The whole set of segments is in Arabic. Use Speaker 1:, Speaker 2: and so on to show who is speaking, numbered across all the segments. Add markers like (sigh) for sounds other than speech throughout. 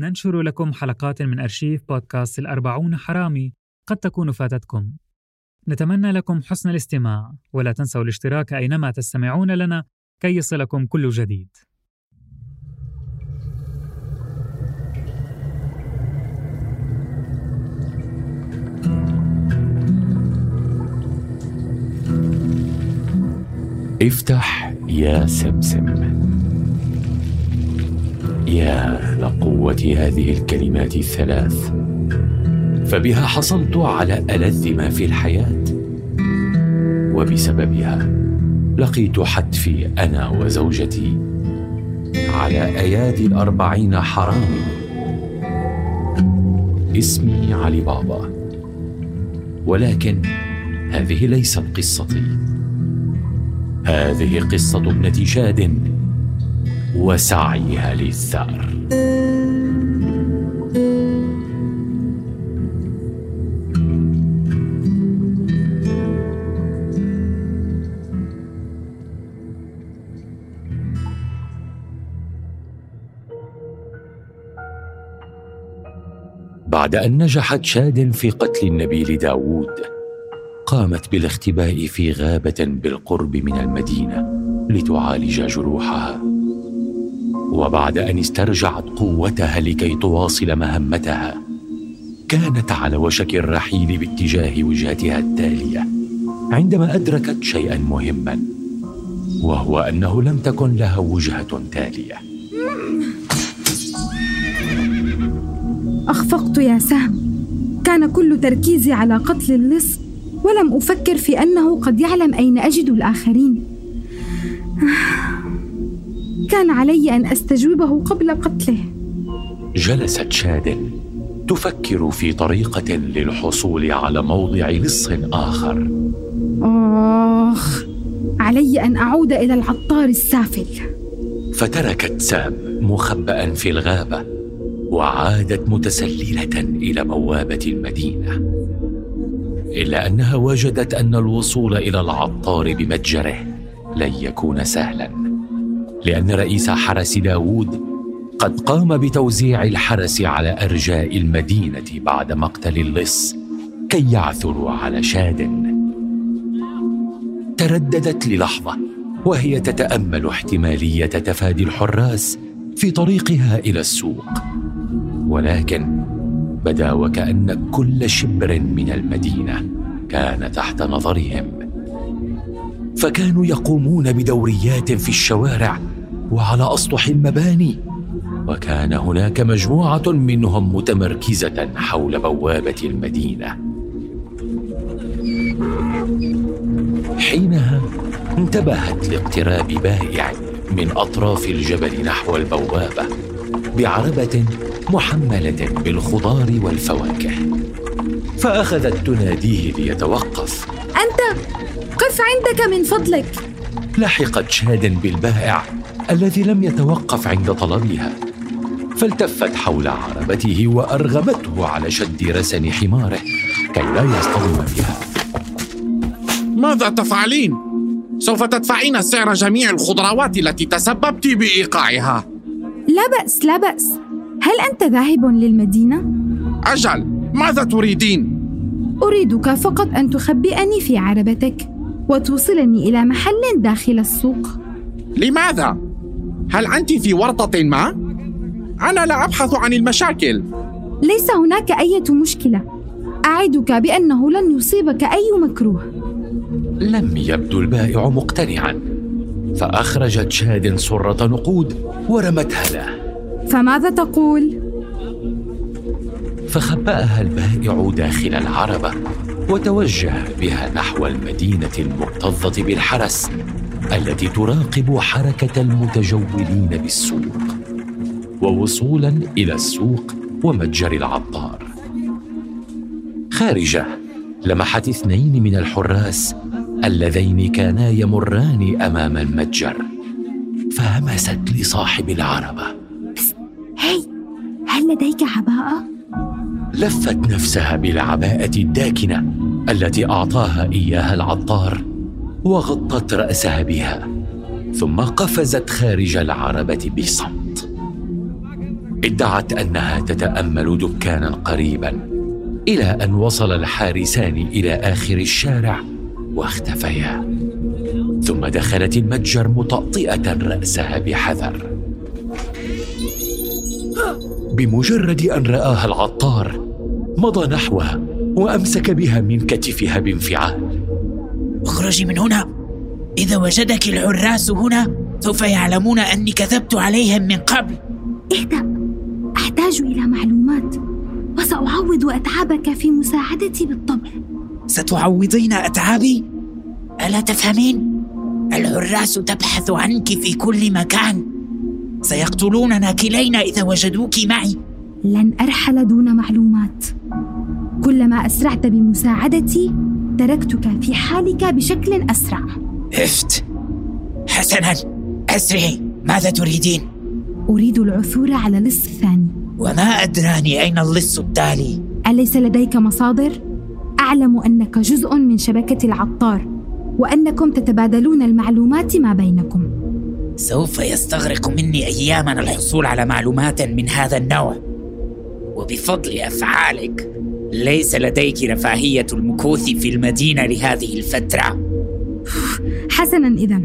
Speaker 1: ننشر لكم حلقات من أرشيف بودكاست الأربعون حرامي قد تكون فاتتكم. نتمنى لكم حسن الاستماع ولا تنسوا الاشتراك أينما تستمعون لنا كي يصلكم كل جديد.
Speaker 2: افتح يا سمسم. يا لقوة هذه الكلمات الثلاث. فبها حصلت على ألذ ما في الحياة. وبسببها لقيت حتفي أنا وزوجتي على أيادي الأربعين حرامي اسمي علي بابا. ولكن هذه ليست قصتي. هذه قصة ابنة شاد. وسعيها للثأر. بعد أن نجحت شاد في قتل النبيل داوود قامت بالاختباء في غابة بالقرب من المدينة لتعالج جروحها. وبعد أن استرجعت قوتها لكي تواصل مهمتها كانت على وشك الرحيل باتجاه وجهتها التالية. عندما أدركت شيئا مهما وهو أنه لم تكن لها وجهة تالية.
Speaker 3: أخفقت يا سهم. كان كل تركيزي على قتل اللص ولم أفكر في أنه قد يعلم أين أجد الآخرين. كان علي أن أستجوبه قبل قتله.
Speaker 2: جلست شاد تفكر في طريقة للحصول على موضع لص آخر.
Speaker 3: آخ علي أن أعود إلى العطار السافل.
Speaker 2: فتركت سام مخبأ في الغابة وعادت متسللة إلى بوابة المدينة إلا أنها وجدت أن الوصول إلى العطار بمتجره لن يكون سهلا. لأن رئيس حرس داوود قد قام بتوزيع الحرس على أرجاء المدينة بعد مقتل اللص كي يعثروا على شاد. ترددت للحظة وهي تتأمل احتمالية تفادي الحراس في طريقها إلى السوق. ولكن بدا وكأن كل شبر من المدينة كان تحت نظرهم. فكانوا يقومون بدوريات في الشوارع وعلى أسطح المباني. وكان هناك مجموعة منهم متمركزة حول بوابة المدينة. حينها انتبهت لاقتراب بائع من أطراف الجبل نحو البوابة بعربة محملة بالخضار والفواكه. فأخذت تناديه ليتوقف.
Speaker 3: أنت قف عندك من فضلك.
Speaker 2: لحقت شاد بالبائع. الذي لم يتوقف عند طلبها فالتفت حول عربته وارغمته على شد رسن حماره كي لا يصطدم بها
Speaker 4: ماذا تفعلين؟ سوف تدفعين سعر جميع الخضروات التي تسببت بإيقاعها
Speaker 3: لا بأس لا بأس هل أنت ذاهب للمدينة؟
Speaker 4: أجل ماذا تريدين؟
Speaker 3: أريدك فقط أن تخبئني في عربتك وتوصلني إلى محل داخل السوق
Speaker 4: لماذا؟ هل أنت في ورطة ما؟ أنا لا أبحث عن المشاكل.
Speaker 3: ليس هناك أي مشكلة. أعدك بأنه لن يصيبك أي مكروه.
Speaker 2: لم يبدو البائع مقتنعا. فأخرجت شاد سرة نقود ورمتها له
Speaker 3: فماذا تقول؟
Speaker 2: فخبأها البائع داخل العربة وتوجه بها نحو المدينة المكتظة بالحرس. التي تراقب حركة المتجولين بالسوق ووصولا إلى السوق ومتجر العطار. خارجة لمحت اثنين من الحراس اللذين كانا يمران أمام المتجر. فهمست لصاحب العربة.
Speaker 3: هي هل لديك عباءة؟
Speaker 2: لفت نفسها بالعباءة الداكنة التي أعطاها إياها العطار. وغطت رأسها بها ثم قفزت خارج العربة بصمت. ادعت أنها تتأمل دكانا قريبا إلى أن وصل الحارسان إلى آخر الشارع واختفيا. ثم دخلت المتجر مطأطئة رأسها بحذر. بمجرد أن رآها العطار مضى نحوها وأمسك بها من كتفها بانفعال.
Speaker 5: اخرجي من هنا. إذا وجدك العراس هنا سوف يعلمون أني كذبت عليهم من قبل.
Speaker 3: اهدأ. أحتاج إلى معلومات. وسأعوض أتعابك في مساعدتي بالطبع.
Speaker 5: ستعوضين أتعابي؟ ألا تفهمين؟ الحراس تبحث عنك في كل مكان. سيقتلوننا كلينا إذا وجدوك معي.
Speaker 3: لن أرحل دون معلومات. كلما أسرعت بمساعدتي تركتك في حالك بشكل أسرع.
Speaker 5: افت حسنا. أسرعي. ماذا تريدين؟
Speaker 3: أريد العثور على اللص الثاني
Speaker 5: وما أدراني أين اللص التالي
Speaker 3: أليس لديك مصادر؟ أعلم أنك جزء من شبكة العطار وأنكم تتبادلون المعلومات ما بينكم.
Speaker 5: سوف يستغرق مني أياما الحصول على معلومات من هذا النوع. وبفضل أفعالك ليس لديك رفاهية المكوث في المدينة لهذه الفترة.
Speaker 3: حسنا إذا.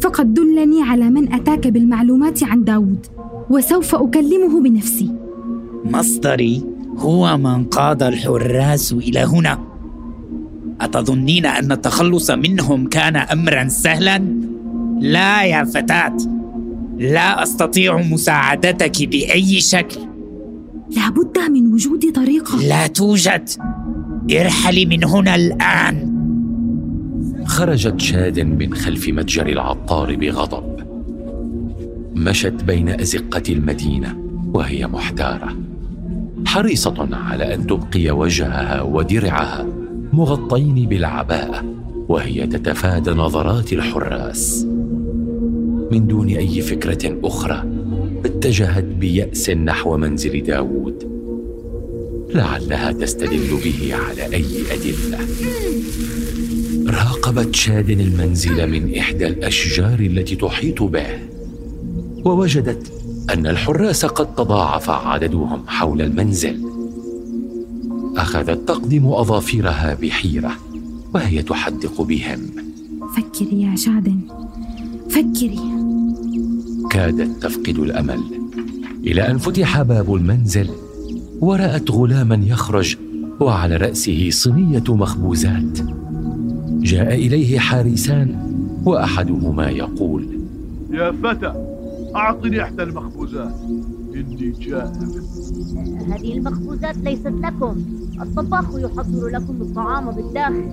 Speaker 3: فقد دلني على من أتاك بالمعلومات عن داود وسوف أكلمه بنفسي.
Speaker 5: مصدري هو من قاد الحراس إلى هنا. أتظنين أن التخلص منهم كان أمرا سهلا؟ لا يا فتاة. لا أستطيع مساعدتك بأي شكل.
Speaker 3: لابد من وجود طريقة.
Speaker 5: لا توجد. ارحلي من هنا الآن.
Speaker 2: خرجت شاد من خلف متجر العطار بغضب. مشت بين أزقة المدينة وهي محتاره حريصة على أن تبقي وجهها ودرعها مغطين بالعباءة وهي تتفادى نظرات الحراس. من دون أي فكرة أخرى اتجهت بيأس نحو منزل داوود لعلها تستدل به على أي أدلة. راقبت شاد المنزل من إحدى الأشجار التي تحيط به. ووجدت أن الحراس قد تضاعف عددهم حول المنزل. أخذت تقدم أظافرها بحيرة وهي تحدق بهم.
Speaker 3: فكري يا شاد فكري.
Speaker 2: كادت تفقد الأمل. إلى أن فتح باب المنزل ورأت غلاما يخرج وعلى رأسه صينية مخبوزات. جاء إليه حارسان وأحدهما يقول
Speaker 6: يا فتى أعطني إحدى المخبوزات. إني جائع
Speaker 7: هذه المخبوزات ليست لكم. الطباخ يحضر لكم الطعام بالداخل.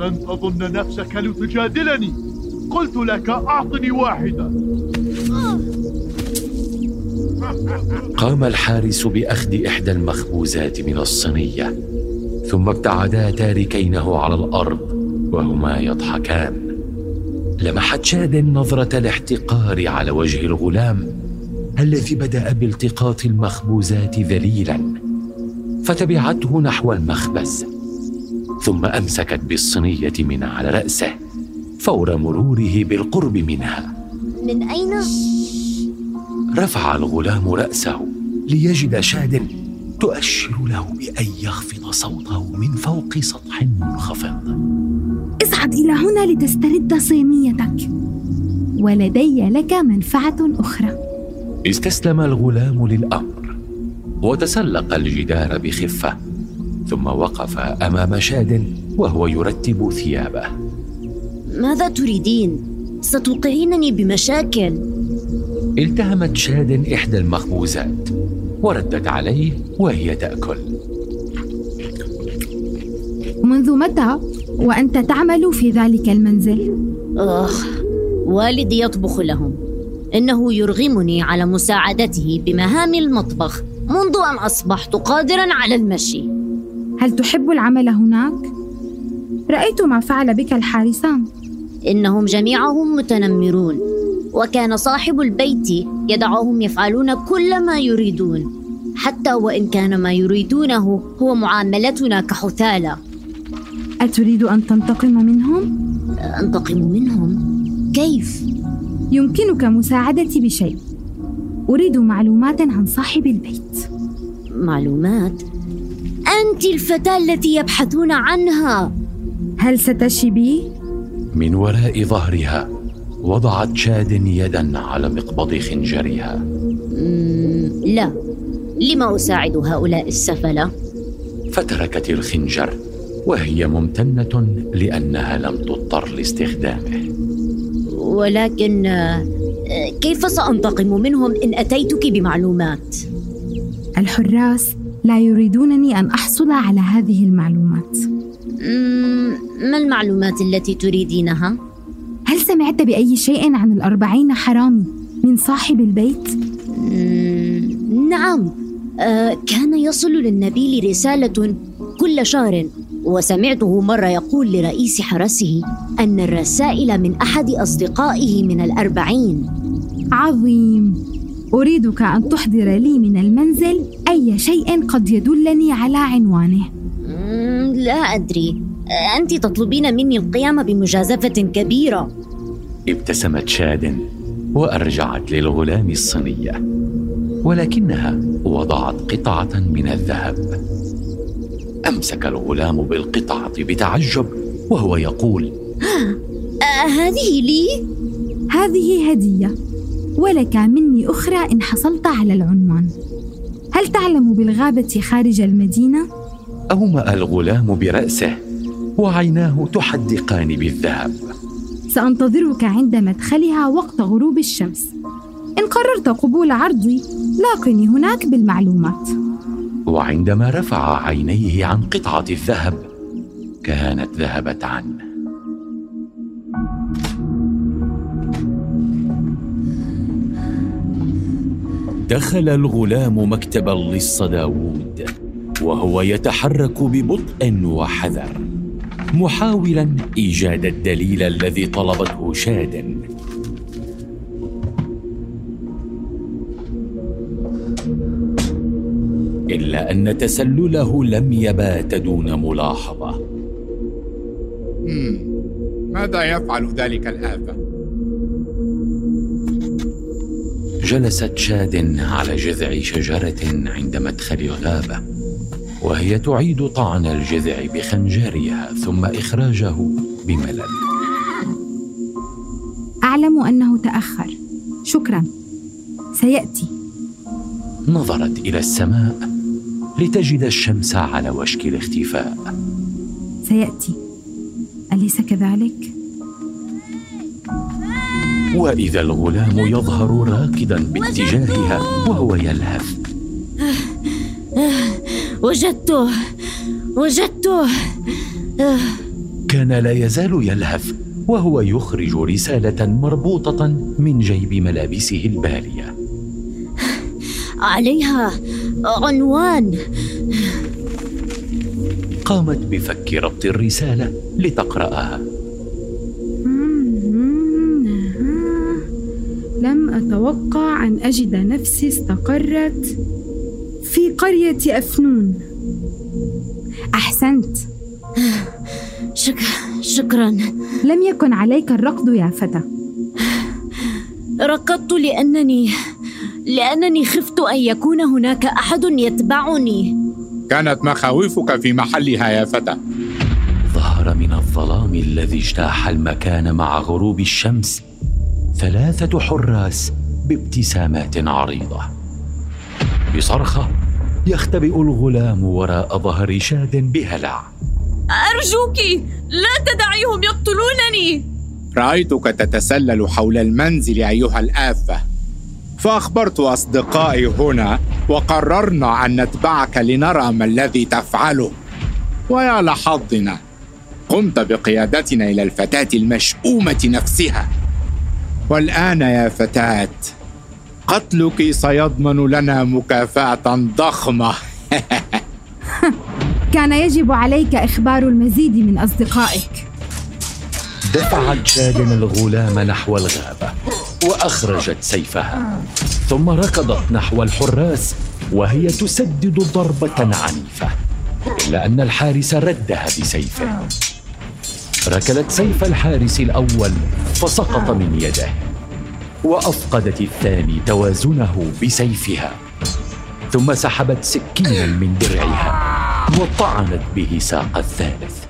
Speaker 6: لن تظن نفسك لتجادلني. قلت لك أعطني واحدة.
Speaker 2: قام الحارس بأخذ إحدى المخبوزات من الصينية ثم ابتعدا تاركينه على الأرض وهما يضحكان لمحت شاد نظره الاحتقار على وجه الغلام الذي بدأ بالتقاط المخبوزات ذليلا فتبعته نحو المخبز ثم أمسكت بالصينية من على رأسه فور مروره بالقرب منها
Speaker 7: من أين؟
Speaker 2: رفع الغلام رأسه ليجد شاد تؤشر له بأن يخفض صوته من فوق سطح منخفض.
Speaker 3: اصعد إلى هنا لتسترد صينيتك. ولدي لك منفعة أخرى.
Speaker 2: استسلم الغلام للأمر وتسلق الجدار بخفة ثم وقف أمام شاد وهو يرتب ثيابه.
Speaker 7: ماذا تريدين؟ ستوقعينني بمشاكل.
Speaker 2: التهمت شاد إحدى المخبوزات وردت عليه وهي تأكل.
Speaker 3: منذ متى وأنت تعمل في ذلك المنزل؟
Speaker 7: آخ والدي يطبخ لهم. إنه يرغمني على مساعدته بمهام المطبخ منذ أن أصبحت قادرا على المشي.
Speaker 3: هل تحب العمل هناك؟ رأيت ما فعل بك الحارسان.
Speaker 7: إنهم جميعهم متنمرون. وكان صاحب البيت يدعهم يفعلون كل ما يريدون حتى وإن كان ما يريدونه هو معاملتنا كحثالة
Speaker 3: أتريد أن تنتقم منهم؟
Speaker 7: أنتقم منهم؟ كيف؟
Speaker 3: يمكنك مساعدتي بشيء أريد معلومات عن صاحب البيت
Speaker 7: معلومات أنت الفتاة التي يبحثون عنها
Speaker 3: هل ستشبي؟
Speaker 2: من وراء ظهرها وضعت شاد يدا على مقبض خنجرها
Speaker 7: لا لما أساعد هؤلاء السفلة؟
Speaker 2: فتركت الخنجر وهي ممتنة لأنها لم تضطر لاستخدامه
Speaker 7: ولكن آه، كيف سأنتقم منهم إن أتيتك بمعلومات؟
Speaker 3: الحراس لا يريدونني أن أحصل على هذه المعلومات
Speaker 7: ما المعلومات التي تريدينها؟
Speaker 3: هل سمعت بأي شيء عن الأربعين حرامي من صاحب البيت؟
Speaker 7: نعم. آه، كان يصل للنبيل رسالة كل شهر وسمعته مرة يقول لرئيس حرسه أن الرسائل من أحد أصدقائه من الأربعين.
Speaker 3: عظيم. أريدك أن تحضر لي من المنزل أي شيء قد يدلني على عنوانه.
Speaker 7: لا أدري. آه، أنت تطلبين مني القيام بمجازفة كبيرة.
Speaker 2: ابتسمت شاد وأرجعت للغلام الصينيه ولكنها وضعت قطعة من الذهب أمسك الغلام بالقطعة بتعجب وهو يقول
Speaker 7: آه، هذه لي؟
Speaker 3: هذه هدية ولك مني أخرى إن حصلت على العنوان هل تعلم بالغابة خارج المدينة؟
Speaker 2: أومأ الغلام برأسه وعيناه تحدقان بالذهب
Speaker 3: سأنتظرك عند مدخلها وقت غروب الشمس. إن قررت قبول عرضي لاقني هناك بالمعلومات.
Speaker 2: وعندما رفع عينيه عن قطعة الذهب كانت ذهبت عنه دخل الغلام مكتب اللص داوود وهو يتحرك ببطء وحذر. محاولا إيجاد الدليل الذي طلبته شاد إلا أن تسلله لم يبات دون
Speaker 4: ملاحظة. ماذا يفعل ذلك الآفة؟
Speaker 2: جلست شاد على جذع شجرة عند مدخل الغابه وهي تعيد طعن الجذع بخنجرها ثم إخراجه بملل.
Speaker 3: أعلم أنه تأخر. شكرا. سيأتي.
Speaker 2: نظرت إلى السماء لتجد الشمس على وشك الاختفاء.
Speaker 3: سيأتي. أليس كذلك؟
Speaker 2: وإذا الغلام يظهر راكدا باتجاهها وهو يلهث.
Speaker 7: وجدته. وجدته. آه،
Speaker 2: كان لا يزال يلهث وهو يخرج رسالة مربوطة من جيب ملابسه البالية.
Speaker 7: عليها عنوان.
Speaker 2: قامت بفك ربط الرسالة لتقرأها.
Speaker 3: لم أتوقع أن أجد نفسي استقرت. في قرية أفنون. أحسنت.
Speaker 7: شك... شكرا.
Speaker 3: لم يكن عليك الركض يا فتى.
Speaker 7: ركضت لأنني لأنني خفت أن يكون هناك أحد يتبعني.
Speaker 4: كانت مخاوفك في محلها يا فتى.
Speaker 2: ظهر من الظلام الذي اجتاح المكان مع غروب الشمس ثلاثة حراس بابتسامات عريضة. بصرخة يختبئ الغلام وراء ظهر شاد بهلع.
Speaker 7: أرجوك لا تدعيهم يقتلونني.
Speaker 4: رأيتك تتسلل حول المنزل أيها الآفة. فأخبرت أصدقائي هنا وقررنا أن نتبعك لنرى ما الذي تفعله. ويا لحظنا قمت بقيادتنا إلى الفتاة المشؤومة نفسها. والآن يا فتاة قتلك سيضمن لنا مكافأة ضخمة. (laughs)
Speaker 3: كان يجب عليك إخبار المزيد من أصدقائك.
Speaker 2: دفعت شاد الغلام نحو الغابة وأخرجت سيفها ثم ركضت نحو الحراس وهي تسدد ضربة عنيفة إلا أن الحارس ردها بسيفه. ركلت سيف الحارس الأول فسقط من يده. وأفقدت الثاني توازنه بسيفها ثم سحبت سكينا من درعها وطعنت به ساق الثالث.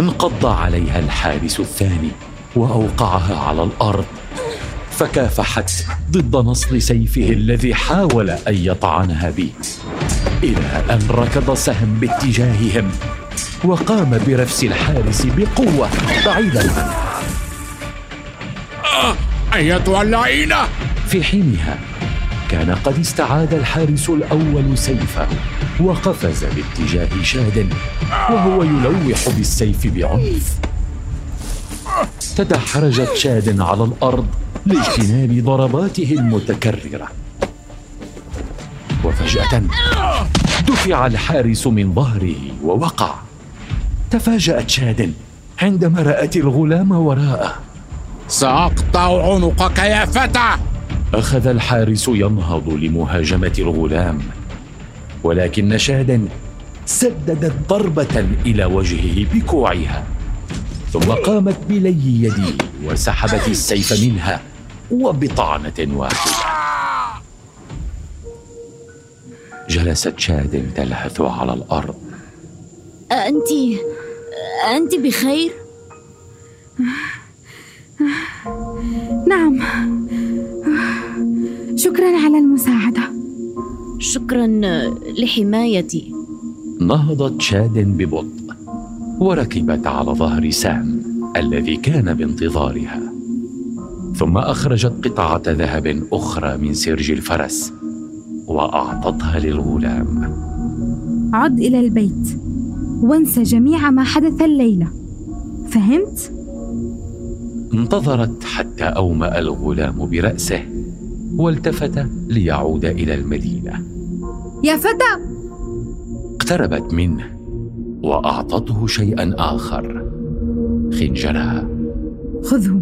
Speaker 2: انقض عليها الحارس الثاني وأوقعها على الأرض فكافحت ضد نصل سيفه الذي حاول أن يطعنها به إلى أن ركض سهم باتجاههم وقام برفس الحارس بقوة بعيدا عنها
Speaker 4: ايتها اللعينة.
Speaker 2: في حينها كان قد استعاد الحارس الأول سيفه وقفز باتجاه شاد وهو يلوح بالسيف بعنف. تدحرجت شاد على الأرض لاجتناب ضرباته المتكررة. وفجأة دفع الحارس من ظهره ووقع. تفاجأت شاد عندما رات الغلام وراءه.
Speaker 4: سأقطع عنقك يا فتى
Speaker 2: أخذ الحارس ينهض لمهاجمة الغلام ولكن شادا سددت ضربة إلى وجهه بكوعها ثم قامت بلي يديه وسحبت السيف منها وبطعنه واحدة. جلست شاد تلهث على الأرض.
Speaker 7: أنت أنت بخير؟
Speaker 3: نعم. شكرا على المساعدة.
Speaker 7: شكرا لحمايتي.
Speaker 2: نهضت شاد ببطء وركبت على ظهر سام الذي كان بانتظارها. ثم أخرجت قطعة ذهب أخرى من سرج الفرس وأعطتها للغلام.
Speaker 3: عد إلى البيت وانسى جميع ما حدث الليلة. فهمت؟
Speaker 2: انتظرت حتى أومأ الغلام برأسه والتفت ليعود إلى المدينة.
Speaker 3: يا فتى!
Speaker 2: اقتربت منه وأعطته شيئا آخر خنجرها.
Speaker 3: خذه.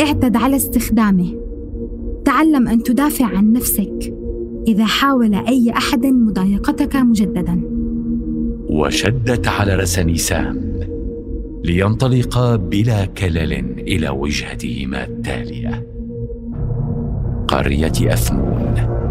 Speaker 3: اعتد على استخدامه. تعلم أن تدافع عن نفسك إذا حاول أي أحد مضايقتك مجددا.
Speaker 2: وشدت على رسن سام لينطلقا بلا كلل إلى وجهتهما التالية. قرية أثمون.